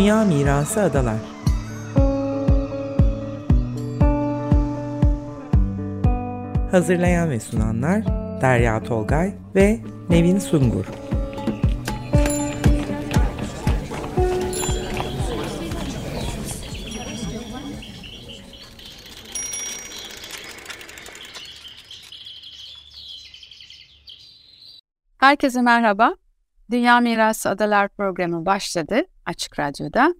Dünya Mirası Adalar. Hazırlayan ve sunanlar Derya Tolgay ve Nevin Sungur. Herkese merhaba. Dünya Mirası Adalar programı başladı Açık Radyo'da.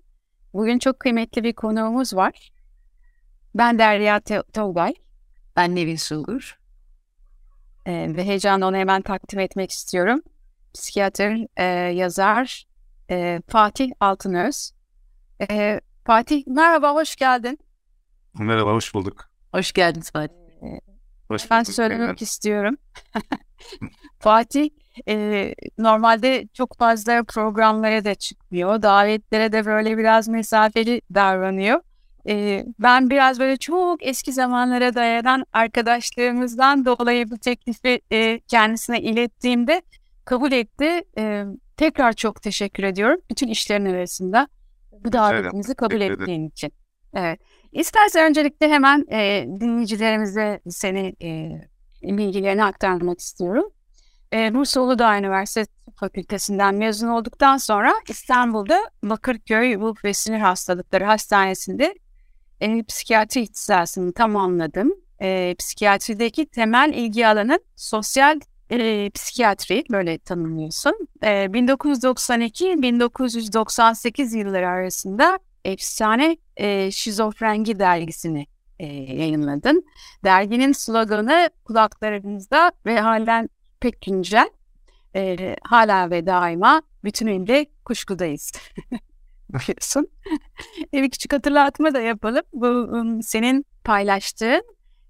Bugün çok kıymetli bir konuğumuz var. Ben Derya Tolgay. Ben Nevin Sungur. Ee, ve heyecanla onu hemen takdim etmek istiyorum. Psikiyatr, e, yazar e, Fatih Altınöz. E, Fatih merhaba, hoş geldin. Merhaba, hoş bulduk. Hoş geldiniz Fatih. Ee, hoş ben söylemek istiyorum. Fatih e, normalde çok fazla programlara da çıkmıyor. Davetlere de böyle biraz mesafeli davranıyor. E, ben biraz böyle çok eski zamanlara dayanan arkadaşlarımızdan dolayı bu teklifi e, kendisine ilettiğimde kabul etti. E, tekrar çok teşekkür ediyorum. Bütün işlerin arasında bu davetimizi kabul ettiğin için. Evet. İstersen öncelikle hemen e, dinleyicilerimize seni e, bilgilerini aktarmak istiyorum. E, Bursa Uludağ Üniversitesi Fakültesinden mezun olduktan sonra İstanbul'da Bakırköy Ruh ve Sinir Hastalıkları Hastanesi'nde e, psikiyatri ihtisasını tamamladım. E, psikiyatrideki temel ilgi alanı sosyal e, psikiyatri böyle tanımlıyorsun. E, 1992-1998 yılları arasında efsane e, şizofrengi dergisini e, yayınladın. Derginin sloganı kulaklarınızda ve halen pek güncel. E, hala ve daima bütünüyle kuşkudayız. Biliyorsun. e, bir küçük hatırlatma da yapalım. Bu um, senin paylaştığın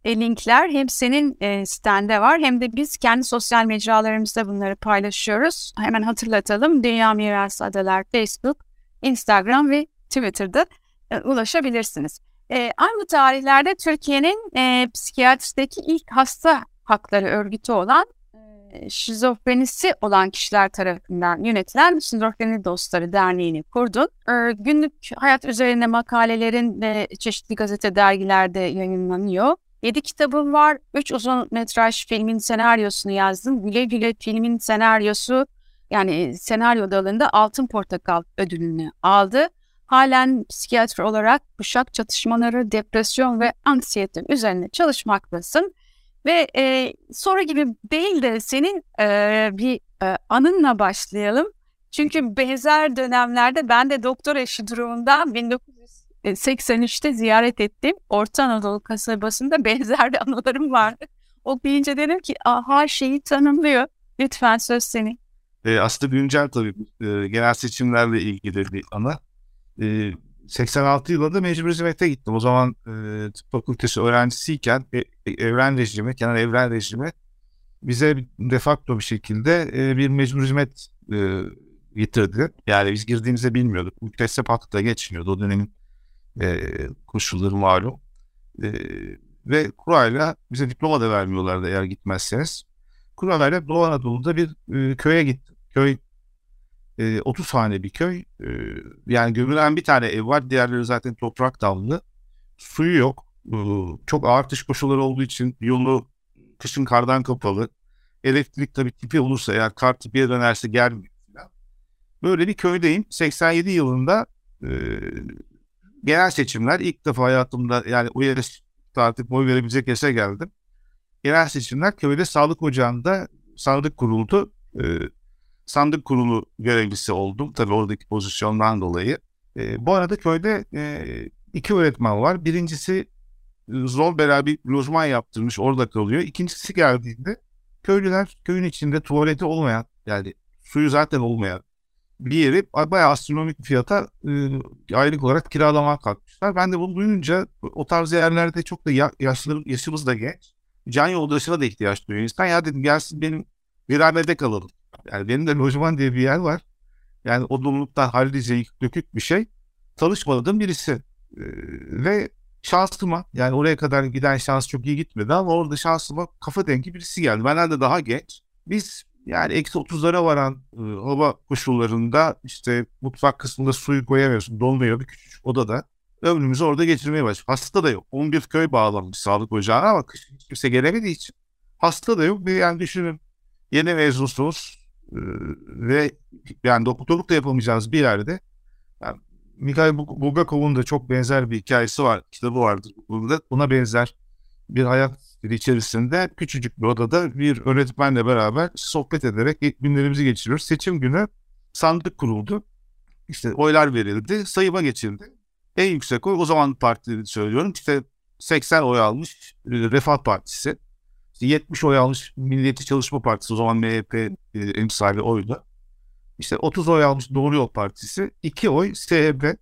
e, linkler hem senin e, sitende var hem de biz kendi sosyal mecralarımızda bunları paylaşıyoruz. Hemen hatırlatalım. Dünya Mirası Adalar Facebook, Instagram ve Twitter'da e, ulaşabilirsiniz. E, aynı tarihlerde Türkiye'nin e, psikiyatrideki ilk hasta hakları örgütü olan şizofrenisi olan kişiler tarafından yönetilen Şizofreni Dostları Derneği'ni kurdun. E, günlük hayat üzerine makalelerin ve çeşitli gazete dergilerde yayınlanıyor. Yedi kitabım var. Üç uzun metraj filmin senaryosunu yazdım. Güle Güle filmin senaryosu yani senaryo dalında Altın Portakal ödülünü aldı. Halen psikiyatri olarak kuşak çatışmaları, depresyon ve anksiyete üzerine çalışmaktasın. Ve e, soru gibi değil de senin e, bir e, anınla başlayalım. Çünkü benzer dönemlerde ben de doktor eşi durumundan 1983'te ziyaret ettim. Orta Anadolu kasabasında benzer bir anılarım vardı. O deyince dedim ki her şeyi tanımlıyor. Lütfen söz senin. E, aslında güncel tabii e, genel seçimlerle ilgili bir ana. E, 86 yılında mecbur hizmete gittim. O zaman e, tıp fakültesi öğrencisiyken e, evren rejimi, kenar evren rejimi bize de facto bir şekilde e, bir mecbur hizmet e, getirdi. Yani biz girdiğimizde bilmiyorduk. Müktesip hakkı da geçmiyordu. O dönemin e, koşulları malum. E, ve kurayla bize diploma da vermiyorlardı eğer gitmezseniz. Kurayla Doğu Anadolu'da bir e, köye gittim. Köy e, 30 hane bir köy. E, yani gömülen bir tane ev var. Diğerleri zaten toprak damlı. Suyu yok. E, çok ağır kış koşulları olduğu için yolu kışın kardan kapalı. Elektrik tabii tipi olursa eğer kar tipiye dönerse gelmiyor. Böyle bir köydeyim. 87 yılında e, genel seçimler ilk defa hayatımda yani o yere artık boy verebilecek yaşa geldim. Genel seçimler köyde sağlık ocağında sandık kuruldu. E, sandık kurulu görevlisi oldum. Tabii oradaki pozisyondan dolayı. E, bu arada köyde e, iki öğretmen var. Birincisi e, zor beraber lojman yaptırmış orada kalıyor. İkincisi geldiğinde köylüler köyün içinde tuvaleti olmayan yani suyu zaten olmayan bir yeri bayağı astronomik fiyata e, aylık olarak kiralamaya kalkmışlar. Ben de bunu duyunca o tarz yerlerde çok da ya, yaşlı, yaşımız da genç. Can yoldaşına da ihtiyaç duyuyor insan. Ya dedim gelsin benim viranede kalalım. Yani benim de lojman diye bir yer var. Yani odunluktan hallice dökük bir şey. Tanışmadığım birisi. Ee, ve şansıma yani oraya kadar giden şans çok iyi gitmedi ama orada şansıma kafa dengi birisi geldi. Benden de daha genç. Biz yani eksi 30'lara varan e, hava koşullarında işte mutfak kısmında suyu koyamıyorsun. Dolmuyor bir küçük odada. Ömrümüzü orada geçirmeye başladık. Hasta da yok. 11 köy bağlanmış sağlık ocağına ama hiç kimse gelemediği için hasta da yok. Bir yani düşünün yeni mezunsunuz ve yani doktorluk da yapamayacağınız bir yerde yani Mikhail Bulgakov'un da çok benzer bir hikayesi var. Kitabı vardır burada. Buna benzer bir hayat içerisinde küçücük bir odada bir öğretmenle beraber sohbet ederek günlerimizi geçiriyoruz. Seçim günü sandık kuruldu. İşte oylar verildi. Sayıma geçildi. En yüksek oy o zaman partileri söylüyorum. İşte 80 oy almış e, Refah Partisi. İşte 70 oy almış Milliyetçi Çalışma Partisi o zaman MHP e, emsali oydu. İşte 30 oy almış Doğru Yol Partisi. 2 oy SHP.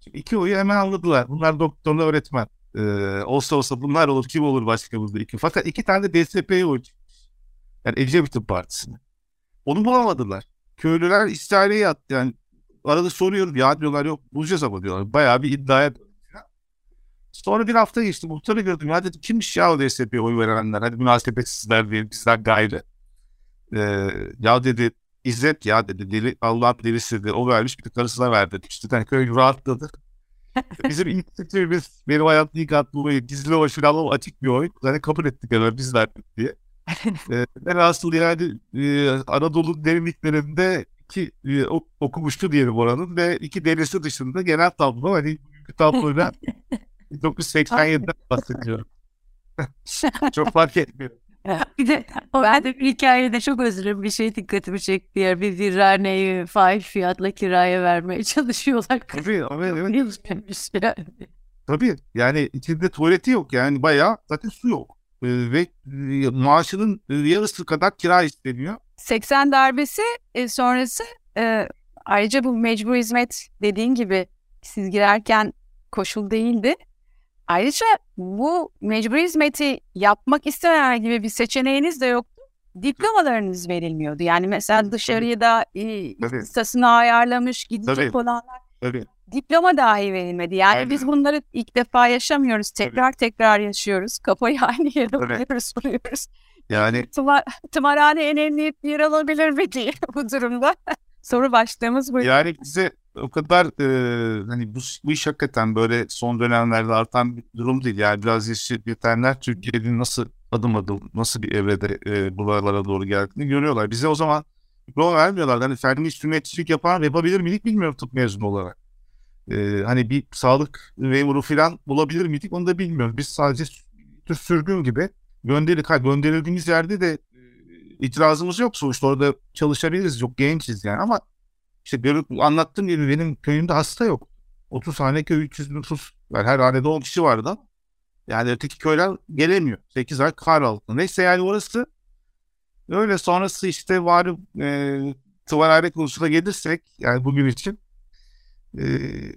Şimdi iki oyu hemen anladılar. Bunlar doktorlu öğretmen. Ee, olsa olsa bunlar olur kim olur başka burada iki. Fakat iki tane de DSP'ye oy. Yani Ecevit'in partisine. Onu bulamadılar. Köylüler istihareye yattı. Yani arada soruyorum ya diyorlar yok bulacağız ama diyorlar. Bayağı bir iddiaya Sonra bir hafta geçti. Muhtarı gördüm. Ya dedim kimmiş ya o DSP'ye oy verenler? Hadi münasebetsizler diye bizden gayrı. Ee, ya dedi İzzet ya dedi deli Allah delisidir. O vermiş bir de karısına verdi. İşte yani köy rahatladı. Bizim ilk seçimimiz benim hayatımda ilk attığım oyun. Gizli oy falan açık bir oyun. Zaten kabul ettik hemen biz verdik diye. ee, ben aslında yani e, Anadolu derinliklerinde iki e, okumuştu diyelim oranın ve iki delisi dışında genel tablo hani tabloyla 1987'den bahsediyorum. Çok fark etmiyor. bir de ben de bir hikayede çok özür bir şey dikkatimi çekti. Yani bir virraneyi fahiş fiyatla kiraya vermeye çalışıyorlar. Tabii, ama evet. yani. Tabii yani içinde tuvaleti yok yani bayağı zaten su yok. Ee, ve e, maaşının e, yarısı kadar kira isteniyor. 80 darbesi e, sonrası e, ayrıca bu mecbur hizmet dediğin gibi siz girerken koşul değildi. Ayrıca bu mecbur hizmeti yapmak istemeyen gibi bir seçeneğiniz de yoktu. Diplomalarınız verilmiyordu. Yani mesela dışarıya da e, ayarlamış gidecek Tabii. olanlar Tabii. diploma dahi verilmedi. Yani Aynen. biz bunları ilk defa yaşamıyoruz. Tekrar Tabii. tekrar yaşıyoruz. Kafayı aynı yere vuruyoruz, vuruyoruz. Yani Tımar, tımarhane en bir yer alabilir mi diye bu durumda. Soru başlığımız bu. Yani bize o kadar e, hani bu, bu iş hakikaten böyle son dönemlerde artan bir durum değil. Yani biraz yeşil bitenler Türkiye'nin nasıl adım adım nasıl bir evrede e, buralara doğru geldiğini görüyorlar. Bize o zaman diploma vermiyorlar. Hani ferdi sünnetçilik yapan yapabilir miydik bilmiyorum tıp mezunu olarak. E, hani bir sağlık memuru falan bulabilir miydik onu da bilmiyorum. Biz sadece tür sürgün gibi gönderildik. Gönderildiğimiz yerde de itirazımız yok sonuçta orada çalışabiliriz. Çok gençiz yani ama işte anlattığım gibi benim köyümde hasta yok. 30 hane köy 300 nüfus var. Her hanede 10 kişi vardı yani öteki köyler gelemiyor. 8 ay kar altında. Neyse yani orası öyle sonrası işte var e, tımarhane konusuna gelirsek yani bugün için e,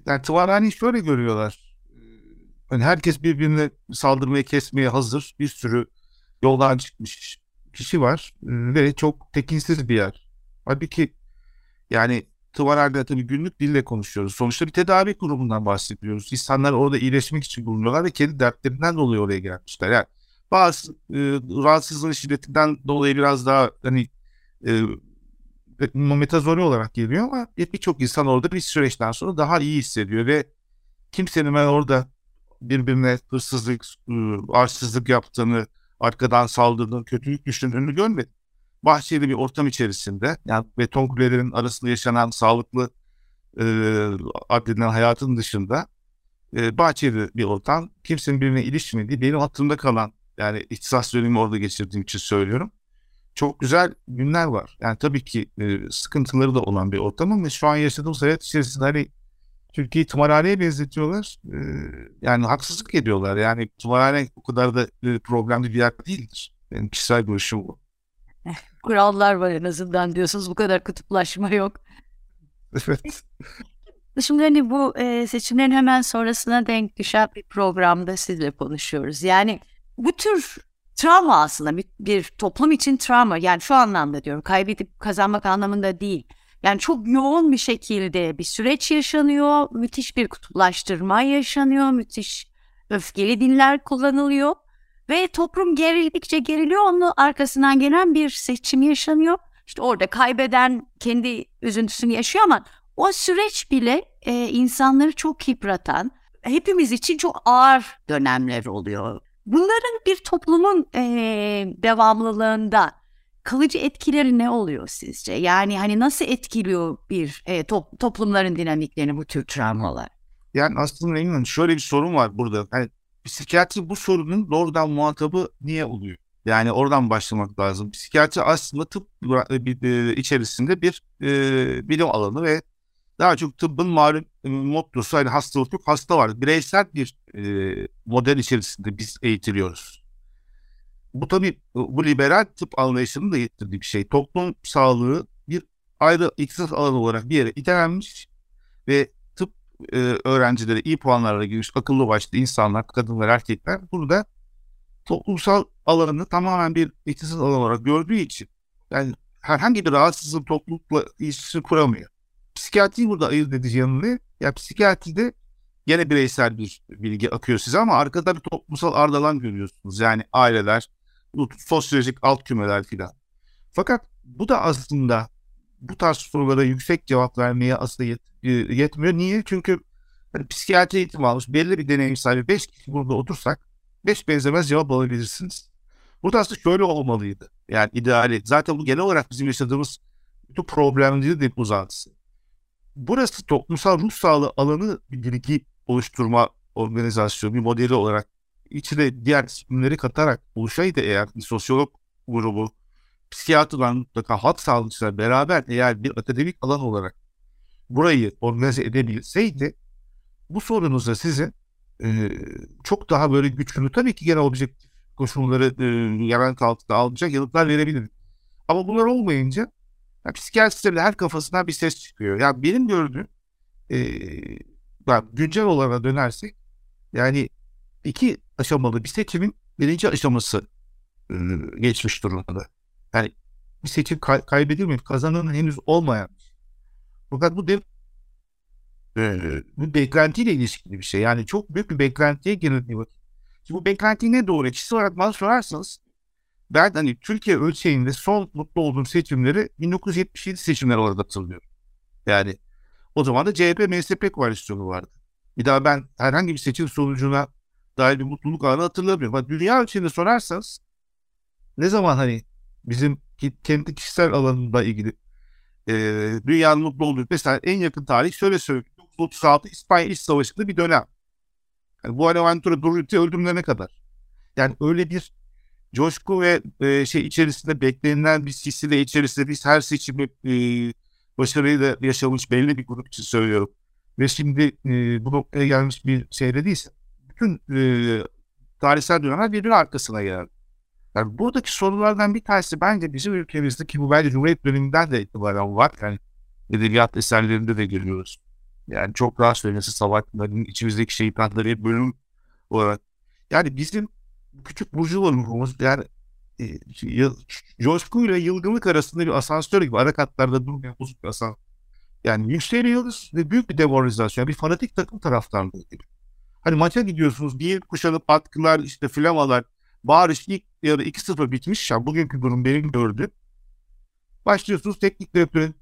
yani tımarhaneyi şöyle görüyorlar. Yani herkes birbirine saldırmaya kesmeye hazır. Bir sürü yoldan çıkmış kişi var ve çok tekinsiz bir yer. Halbuki yani tımarhanede tabii günlük dille konuşuyoruz. Sonuçta bir tedavi kurumundan bahsediyoruz. İnsanlar orada iyileşmek için bulunuyorlar ve kendi dertlerinden dolayı oraya gelmişler. Yani bazı e, rahatsızlığın şiddetinden dolayı biraz daha hani e, metazori olarak geliyor ama birçok insan orada bir süreçten sonra daha iyi hissediyor ve kimsenin ben orada birbirine hırsızlık, e, arsızlık yaptığını, arkadan saldırdığını, kötülük düşündüğünü görmedim bahçeli bir ortam içerisinde yani beton kulelerin arasında yaşanan sağlıklı e, adledilen hayatın dışında e, bahçeli bir ortam. Kimsenin birine ilişmediği benim hatırımda kalan yani ihtisas dönemi orada geçirdiğim için söylüyorum. Çok güzel günler var. Yani tabii ki e, sıkıntıları da olan bir ortam ama şu an yaşadığımız hayat içerisinde hani Türkiye'yi tımarhaneye benzetiyorlar. E, yani haksızlık ediyorlar. Yani tımarhane o kadar da e, problemli bir yer değildir. Benim kişisel görüşüm bu kurallar var en azından diyorsunuz. Bu kadar kutuplaşma yok. Evet. Şimdi hani bu e, seçimlerin hemen sonrasına denk düşen bir programda sizle konuşuyoruz. Yani bu tür travma aslında bir, bir toplum için travma. Yani şu anlamda diyorum kaybedip kazanmak anlamında değil. Yani çok yoğun bir şekilde bir süreç yaşanıyor. Müthiş bir kutuplaştırma yaşanıyor. Müthiş öfkeli diller kullanılıyor. Ve toplum gerildikçe geriliyor. Onun arkasından gelen bir seçim yaşanıyor. İşte orada kaybeden kendi üzüntüsünü yaşıyor ama o süreç bile e, insanları çok yıpratan, hepimiz için çok ağır dönemler oluyor. Bunların bir toplumun e, devamlılığında kalıcı etkileri ne oluyor sizce? Yani hani nasıl etkiliyor bir e, top, toplumların dinamiklerini bu tür travmalar? Yani aslında Engin şöyle bir sorun var burada. Yani psikiyatri bu sorunun doğrudan muhatabı niye oluyor? Yani oradan başlamak lazım. Psikiyatri aslında tıp e, içerisinde bir e, bilim alanı ve daha çok tıbbın malum e, mottosu hani hastalık yok hasta var. Bireysel bir e, model içerisinde biz eğitiliyoruz. Bu tabii bu liberal tıp anlayışının da getirdiği bir şey. Toplum sağlığı bir ayrı iktisat alanı olarak bir yere itelenmiş ve e, öğrencileri iyi puanlarla girmiş akıllı başlı insanlar, kadınlar, erkekler burada toplumsal alanını tamamen bir iktisat alanı olarak gördüğü için yani herhangi bir rahatsızlık toplulukla ilişkisini kuramıyor. Psikiyatri burada ayırt edici yanı ne? Ya psikiyatride yine bireysel bir bilgi akıyor size ama arkada bir toplumsal ardalan görüyorsunuz. Yani aileler, sosyolojik alt kümeler filan. Fakat bu da aslında bu tarz sorulara yüksek cevap vermeye aslında yet, e, yetmiyor. Niye? Çünkü hani psikiyatri eğitimi almış belli bir deneyim sahibi 5 kişi burada otursak 5 benzemez cevap alabilirsiniz. Burada aslında şöyle olmalıydı. Yani ideali. Zaten bu genel olarak bizim yaşadığımız bütün problemleri de uzantısı. Burası toplumsal ruh sağlığı alanı bir bilgi oluşturma organizasyonu, bir modeli olarak içine diğer disiplinleri katarak oluşaydı eğer bir sosyolog grubu, psikiyatrlar mutlaka halk sağlıkçılar beraber eğer bir akademik alan olarak burayı organize edebilseydi bu sorunuza sizin e, çok daha böyle güçlü tabii ki gene objektif koşulları e, yaran altında alacak yanıtlar verebilir. Ama bunlar olmayınca yani psikiyatristlerin her kafasından bir ses çıkıyor. Yani benim gördüğüm e, yani güncel olana dönersek yani iki aşamalı bir seçimin birinci aşaması e, geçmiş durumda. Yani bir seçim kay- kaybedilmeyip kazanan henüz olmayan. Fakat bu dev bu beklentiyle ilişkili bir şey. Yani çok büyük bir beklentiye girildiği vakit. Şimdi bu beklenti ne doğru? Kişisel olarak bana sorarsanız ben hani Türkiye ölçeğinde son mutlu olduğum seçimleri 1977 seçimleri olarak hatırlıyorum. Yani o zaman da CHP MSP koalisyonu vardı. Bir daha ben herhangi bir seçim sonucuna dair bir mutluluk anı hatırlamıyorum. Ama dünya ölçeğinde sorarsanız ne zaman hani bizim kendi kişisel alanında ilgili e, dünyanın mutlu olduğu mesela en yakın tarih şöyle söyleyeyim. 1936 İspanya İç Savaşı'nda bir dönem. Yani bu Anaventura Durruti öldürülene kadar. Yani öyle bir coşku ve e, şey içerisinde beklenilen bir silsile içerisinde biz her seçimi e, başarıyla yaşamış belli bir grup için söylüyorum. Ve şimdi e, bu noktaya gelmiş bir şeyde değilse bütün e, tarihsel dönemler birbirinin arkasına geldi. Yani buradaki sorulardan bir tanesi bence bizim ülkemizdeki bu bence Cumhuriyet döneminden de itibaren var. Yani edebiyat eserlerinde de görüyoruz. Yani çok rahat söylenesi savaşların içimizdeki şeytanları bölüm olarak. Yani bizim küçük burjuva ruhumuz yani e, coşkuyla yılgınlık arasında bir asansör gibi ara katlarda durmayan bozuk bir asansör. Yani yükseliyoruz ve büyük bir demoralizasyon. Bir fanatik takım taraftarlığı gibi. Hani maça gidiyorsunuz bir kuşanıp atkılar işte flamalar bağırış ilk yarı 2-0 bitmiş ya bugünkü durum benim gördüğüm. Başlıyorsunuz teknik direktörün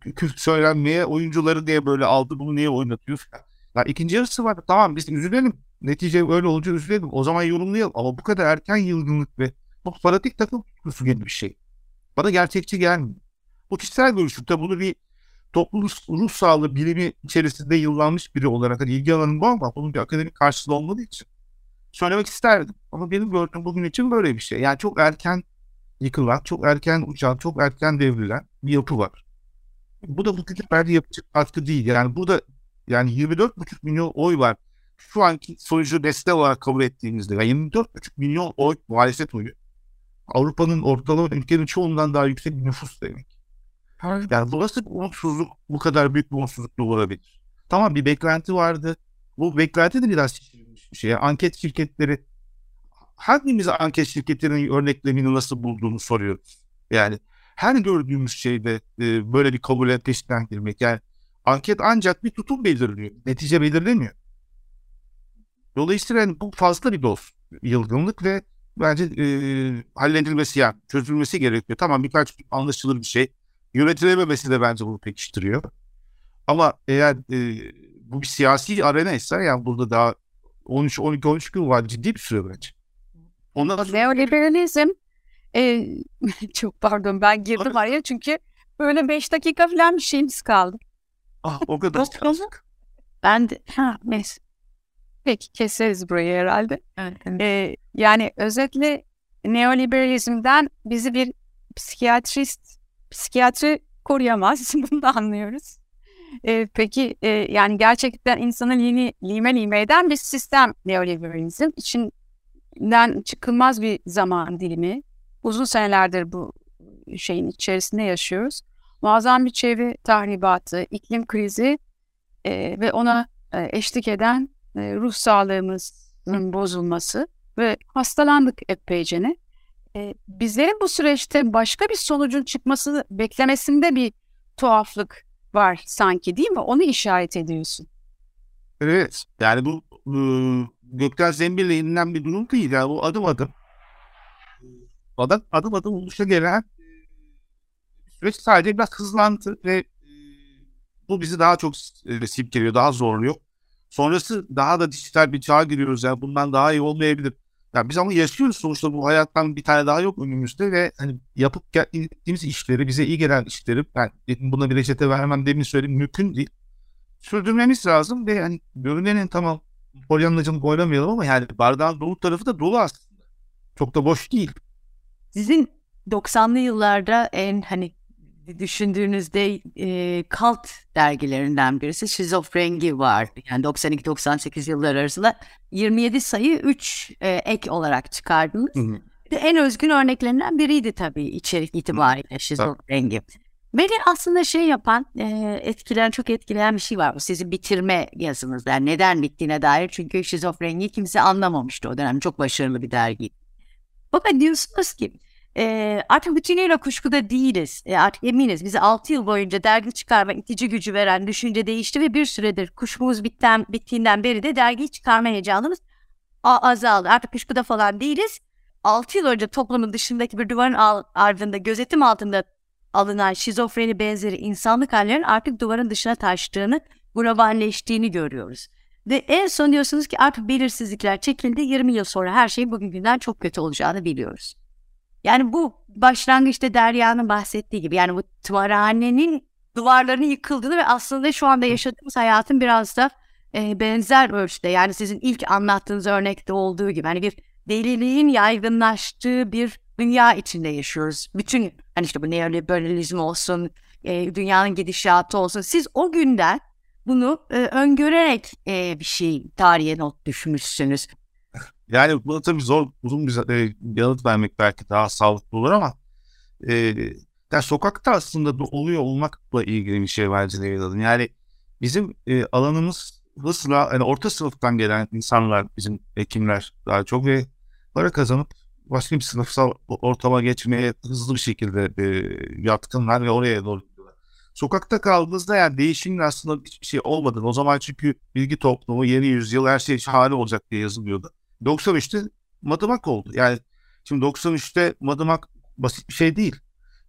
küfür söylenmeye oyuncuları diye böyle aldı bunu niye oynatıyor falan. Ya ikinci yarısı var tamam biz üzülelim. Netice öyle olunca üzülelim. O zaman yorumlayalım. Ama bu kadar erken yılgınlık ve bu fanatik takım tutkusu gibi bir şey. Bana gerçekçi gelmiyor. Bu kişisel görüşüm. Tabi bunu bir toplum ruh sağlığı bilimi içerisinde yıllanmış biri olarak hani ilgi alanım bu ama bunun bir akademik karşılığı olmadığı için söylemek isterdim. Ama benim gördüğüm bugün için böyle bir şey. Yani çok erken yıkılan, çok erken uçan, çok erken devrilen bir yapı var. Bu da bu küçük bence yapıcı katkı değil. Yani burada yani 24,5 milyon oy var. Şu anki sonucu destek olarak kabul ettiğimizde yani 24,5 milyon oy muhalefet oyu. Avrupa'nın ortalama ülkenin çoğundan daha yüksek bir nüfus demek. Yani bu nasıl bir umutsuzluk bu kadar büyük bir umutsuzlukla olabilir? Tamam bir beklenti vardı. Bu beklenti de biraz şişirilmiş bir şey. Anket şirketleri hangimiz anket şirketlerinin örneklerini nasıl bulduğunu soruyoruz. Yani her gördüğümüz şeyde e, böyle bir kabule peşinden girmek. Yani anket ancak bir tutum belirliyor. Netice belirlemiyor. Dolayısıyla yani bu fazla bir doz yılgınlık ve bence e, halledilmesi yani çözülmesi gerekiyor. Tamam birkaç anlaşılır bir şey. Yönetilememesi de bence bunu pekiştiriyor. Ama eğer e, bu bir siyasi arena ise yani burada daha 13 12 13 gün var ciddi bir süre bence. Ondan sonra... Neoliberalizm e, çok pardon ben girdim araya çünkü böyle 5 dakika falan bir şeyimiz kaldı. Ah o kadar. ben de ha neyse. Peki keseriz burayı herhalde. Evet, evet. Ee, yani özetle neoliberalizmden bizi bir psikiyatrist, psikiyatri koruyamaz. Bunu da anlıyoruz. Ee, peki e, yani gerçekten insanı lime, lime lime eden bir sistem neoliberalizm. İçinden çıkılmaz bir zaman dilimi. Uzun senelerdir bu şeyin içerisinde yaşıyoruz. Muazzam bir çevre tahribatı, iklim krizi e, ve ona e, eşlik eden e, ruh sağlığımızın bozulması ve hastalandık epeyce ne. E, bizlerin bu süreçte başka bir sonucun çıkması beklemesinde bir tuhaflık var sanki değil mi? Onu işaret ediyorsun. Evet. Yani bu e, gökten zembille inilen bir durum değil. Yani bu adım adım adım adım, adım oluşa gelen süreç sadece biraz hızlandı ve e, bu bizi daha çok e, silkeliyor, daha zorluyor. Sonrası daha da dijital bir çağa giriyoruz. Yani bundan daha iyi olmayabilir. Yani biz ama yaşıyoruz sonuçta bu hayattan bir tane daha yok önümüzde ve hani yapıp gittiğimiz işleri, bize iyi gelen işleri ben buna bir reçete vermem demin söyledim mümkün değil. Sürdürmemiz lazım ve hani görünenin tamam polyanlacılık oynamayalım ama yani bardağın dolu tarafı da dolu aslında. Çok da boş değil. Sizin 90'lı yıllarda en hani düşündüğünüzde e, kalt dergilerinden birisi Şizofrengi var. Yani 92-98 yıllar arasında 27 sayı 3 e, ek olarak çıkardınız. Hı hı. En özgün örneklerinden biriydi tabii içerik itibariyle Şizofrengi. Beni aslında şey yapan, e, etkileyen, çok etkileyen bir şey var. Bu sizin bitirme yazınızda. Yani neden bittiğine dair. Çünkü şizofreniyi kimse anlamamıştı o dönem. Çok başarılı bir dergi. Fakat diyorsunuz ki e, artık bütünüyle kuşkuda değiliz. E, artık eminiz. Bize 6 yıl boyunca dergi çıkarma itici gücü veren düşünce değişti ve bir süredir kuşkumuz bitten, bittiğinden beri de dergi çıkarma heyecanımız azaldı. Artık kuşkuda falan değiliz. 6 yıl önce toplumun dışındaki bir duvarın ardında gözetim altında alınan şizofreni benzeri insanlık hallerinin artık duvarın dışına taştığını, globalleştiğini görüyoruz. Ve en son diyorsunuz ki artık belirsizlikler çekildi. 20 yıl sonra her şeyin bugünkünden çok kötü olacağını biliyoruz. Yani bu başlangıçta Derya'nın bahsettiği gibi yani bu tımarhanenin duvarlarının yıkıldığını ve aslında şu anda yaşadığımız hayatın biraz da e, benzer ölçüde yani sizin ilk anlattığınız örnekte olduğu gibi hani bir deliliğin yaygınlaştığı bir dünya içinde yaşıyoruz. Bütün hani işte bu neoliberalizm olsun, e, dünyanın gidişatı olsun. Siz o günden bunu e, öngörerek e, bir şey tarihe not düşmüşsünüz. Yani bu tabii zor, uzun bir e, yanıt vermek belki daha sağlıklı olur ama e, yani sokakta aslında oluyor olmakla ilgili bir şey bence Nevin Yani bizim e, alanımız hızla yani orta sınıftan gelen insanlar bizim hekimler daha çok ve para kazanıp başka bir sınıfsal ortama geçmeye hızlı bir şekilde e, yatkınlar ve oraya doğru gidiyorlar. Sokakta kaldığınızda yani değişimin aslında hiçbir şey olmadı. O zaman çünkü bilgi toplumu yeni yüzyıl her şey hali olacak diye yazılıyordu. 93'te Madımak oldu. Yani şimdi 93'te Madımak basit bir şey değil.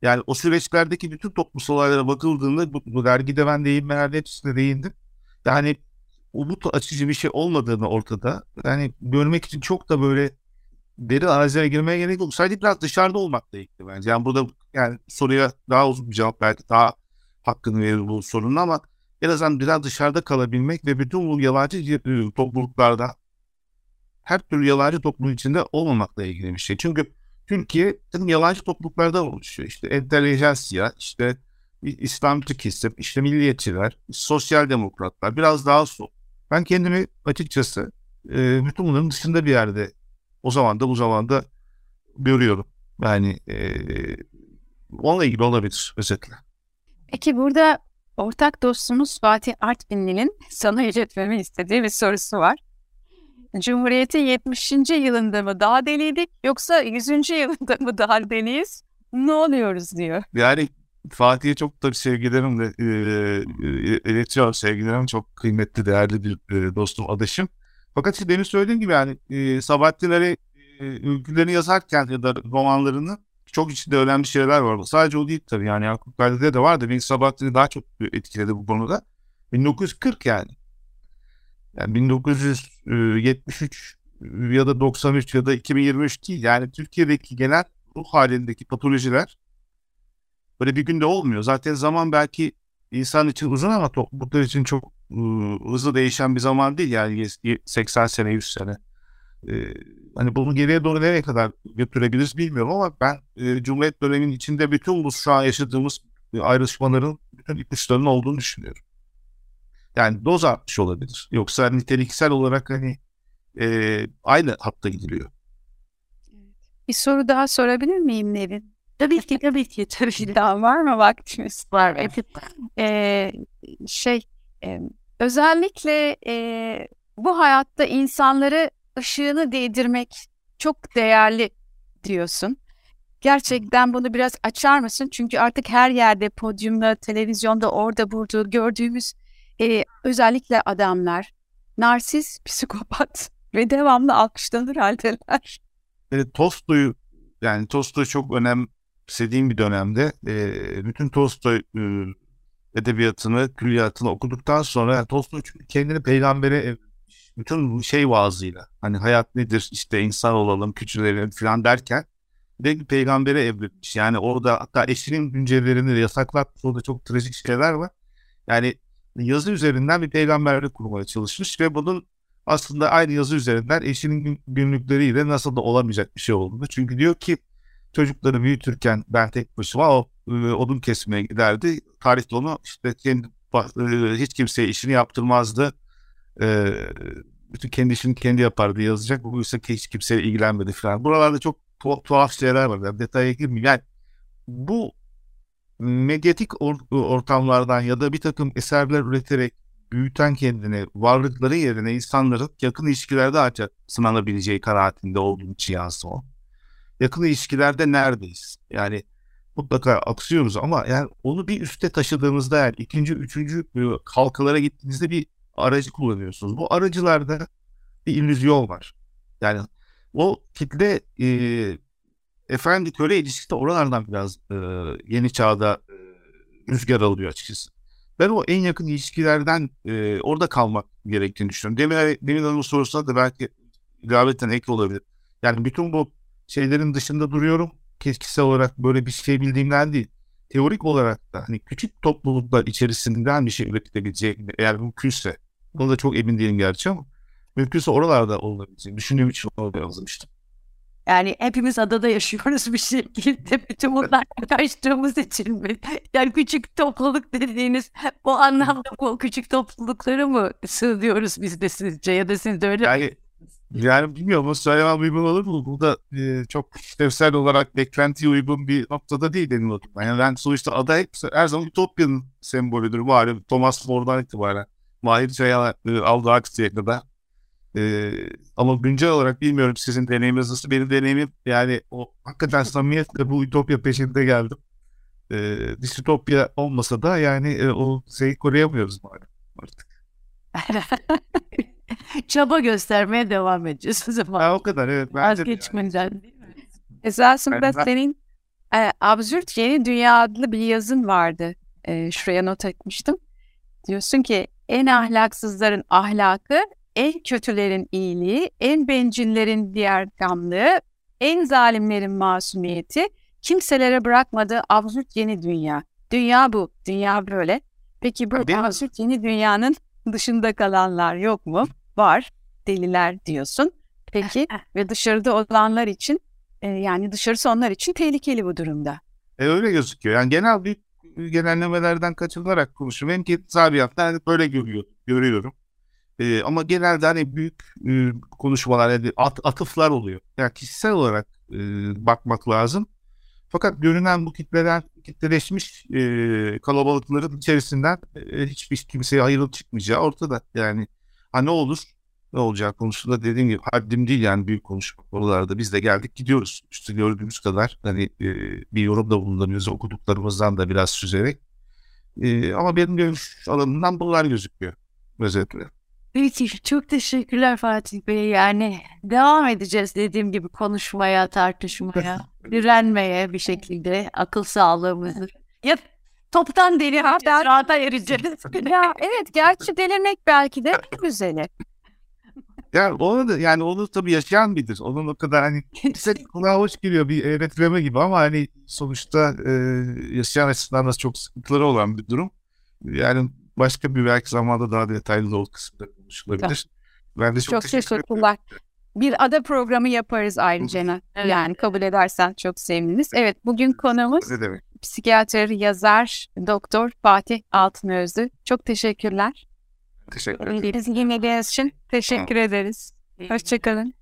Yani o süreçlerdeki bütün toplumsal olaylara bakıldığında bu, bu dergide ben değinmelerde hepsine değindim. Yani umut açıcı bir şey olmadığını ortada. Yani görmek için çok da böyle derin arazilere girmeye gerek yok. Sadece biraz dışarıda olmakla ilgili bence. Yani burada yani soruya daha uzun bir cevap belki daha hakkını verir bu sorunun ama en azından biraz dışarıda kalabilmek ve bütün bu yabancı topluluklarda her türlü yalancı toplum içinde olmamakla ilgili bir şey. Çünkü Türkiye yalancı topluluklardan oluşuyor. İşte entelejansiya, işte İslamcı kesim, işte milliyetçiler, sosyal demokratlar, biraz daha sol. Ben kendimi açıkçası e, bütün bunların dışında bir yerde o zaman da bu zamanda görüyorum. Yani e, onunla ilgili olabilir özetle. Peki burada ortak dostumuz Fatih Artvinli'nin sana iletmemi istediği bir sorusu var. Cumhuriyet'in 70. yılında mı daha deliydik yoksa 100. yılında mı daha deliyiz? Ne oluyoruz diyor. Yani Fatih'e çok tabii sevgilerimle e, e, iletiyorum sevgilerim. Çok kıymetli, değerli bir e, dostum, adaşım. Fakat işte demin söylediğim gibi yani e, Sabahattin Ali e, yazarken ya da romanlarını çok içinde önemli şeyler var. Sadece o değil tabii yani Yakup Kadri'de de vardı. Beni Sabahattin'i daha çok etkiledi bu konuda. 1940 yani. Yani 1973 ya da 93 ya da 2023 değil. Yani Türkiye'deki genel ruh halindeki patolojiler böyle bir günde olmuyor. Zaten zaman belki insan için uzun ama topluluklar için çok hızlı değişen bir zaman değil. Yani 80 sene, 100 sene. Ee, hani bunu geriye doğru nereye kadar götürebiliriz bilmiyorum ama ben e, Cumhuriyet döneminin içinde bütün bu şu an yaşadığımız ayrışmaların bütün ipuçlarının olduğunu düşünüyorum. Yani doz artmış olabilir. Yoksa niteliksel olarak hani e, aynı hatta gidiliyor. Bir soru daha sorabilir miyim Nevin? Tabii ki tabii ki. Tabii ki. Daha var mı vaktimiz? Var. Evet. Ee, şey e, özellikle e, bu hayatta insanları ışığını değdirmek çok değerli diyorsun. Gerçekten bunu biraz açar mısın? Çünkü artık her yerde podyumda, televizyonda, orada burada gördüğümüz e, özellikle adamlar narsiz, psikopat ve devamlı alkışlanır haldeler. E, Tolstoy'u yani Tolstoy çok önemsediğim bir dönemde e, bütün Tolstoy e, edebiyatını, külliyatını okuduktan sonra yani Tolstoy kendini peygambere bütün şey vaazıyla hani hayat nedir işte insan olalım küçülelim falan derken de peygambere evrilmiş. Yani orada hatta eşinin güncellerini yasaklatmış orada çok trajik şeyler var. Yani yazı üzerinden bir peygamberlik kurmaya çalışmış ve bunun aslında aynı yazı üzerinden eşinin günlükleriyle nasıl da olamayacak bir şey olduğunu. Çünkü diyor ki çocukları büyütürken ben tek başıma o e, odun kesmeye giderdi. Tarihte onu işte kendi e, hiç kimseye işini yaptırmazdı. E, bütün kendi işini kendi yapardı yazacak. Bu ise hiç kimseye ilgilenmedi falan. Buralarda çok tuhaf, tuhaf şeyler var. Yani detaya girmeyeyim. Yani bu medyatik or ortamlardan ya da bir takım eserler üreterek büyüten kendini varlıkları yerine insanların yakın ilişkilerde ancak sınanabileceği kanaatinde olduğum için o. Yakın ilişkilerde neredeyiz? Yani mutlaka aksıyoruz ama yani onu bir üste taşıdığımızda yani ikinci, üçüncü halkalara gittiğinizde bir aracı kullanıyorsunuz. Bu aracılarda bir illüzyon var. Yani o kitle e, efendi köle ilişkisi de oralardan biraz e, yeni çağda e, rüzgar alıyor açıkçası. Ben o en yakın ilişkilerden e, orada kalmak gerektiğini düşünüyorum. Demin, Demin Hanım'ın sorusuna da belki ilaveten ek olabilir. Yani bütün bu şeylerin dışında duruyorum. Kişisel olarak böyle bir şey bildiğimden değil. Teorik olarak da hani küçük topluluklar içerisinden bir şey üretilebilecek eğer mümkünse. Bunu da çok emin değilim gerçi ama mümkünse oralarda olabileceğini düşündüğüm için orada yazmıştım. Yani hepimiz adada yaşıyoruz bir şekilde. Bütün bunlar kaçtığımız için mi? Yani küçük topluluk dediğiniz bu anlamda bu küçük toplulukları mı sığdıyoruz biz de sizce ya da siz de öyle Yani yani bilmiyorum o söylemem uygun olur mu? Bu da e, çok işlevsel olarak beklentiye uygun bir noktada değil benim adıma. Yani ben sonuçta ada hep her zaman Ütopya'nın sembolüdür. Malum Thomas More'dan itibaren. Mahir Çay'a e, aldığı ee, ama güncel olarak bilmiyorum sizin deneyiminiz nasıl. Benim deneyimim yani o hakikaten samimiyetle bu ütopya peşinde geldim. Ee, distopya olmasa da yani e, o şeyi koruyamıyoruz malum artık. Çaba göstermeye devam edeceğiz o zaman. Ha, o kadar evet. Vazgeçmeden yani. değil mi? Esasında ben... senin e, Absürt Yeni Dünya adlı bir yazın vardı. E, şuraya not etmiştim. Diyorsun ki en ahlaksızların ahlakı en kötülerin iyiliği, en bencillerin diğer gamlığı, en zalimlerin masumiyeti, kimselere bırakmadığı absürt yeni dünya. Dünya bu, dünya böyle. Peki bu Değil absürt mi? yeni dünyanın dışında kalanlar yok mu? Var, deliler diyorsun. Peki ve dışarıda olanlar için e, yani dışarısı onlar için tehlikeli bu durumda. E öyle gözüküyor. Yani genel bir genellemelerden kaçınarak konuşuyorum. Hem ki tabiattan böyle görüyor, görüyorum. E, ama genelde hani büyük e, konuşmalar, yani at, atıflar oluyor. Yani kişisel olarak e, bakmak lazım. Fakat görünen bu kitleler, kitleleşmiş e, kalabalıkların içerisinden e, hiçbir kimseye ayrılıp çıkmayacağı ortada. Yani ha ne olur, ne olacağı konusunda dediğim gibi haddim değil yani büyük konuşma konularda. Biz de geldik gidiyoruz. İşte gördüğümüz kadar hani e, bir yorumda bulunuyoruz okuduklarımızdan da biraz süzerek. E, ama benim görüş alanından bunlar gözüküyor özetle. Peki çok teşekkürler Fatih Bey. Yani devam edeceğiz dediğim gibi konuşmaya, tartışmaya, direnmeye bir şekilde akıl sağlığımızı. Ya toptan deli ben- rahata ereceğiz. ya evet gerçi delirmek belki de güzeli. Yani onu da yani onu tabii yaşayan bilir. Onun o kadar hani bize kulağa hoş geliyor bir öğretileme gibi ama hani sonuçta e, yaşayan açısından da çok sıkıntıları olan bir durum. Yani başka bir belki zamanda daha detaylı da o kısımda konuşulabilir. Ben de çok, Çok teşekkür ederim. teşekkürler. Bir ada programı yaparız ayrıca. Evet. Yani kabul edersen çok seviniriz. Evet bugün konumuz Ne demek? psikiyatr, yazar, doktor Fatih Altınözlü. Çok teşekkürler. Teşekkür ederim. Bizi dinlediğiniz için teşekkür ederiz. Hoşçakalın.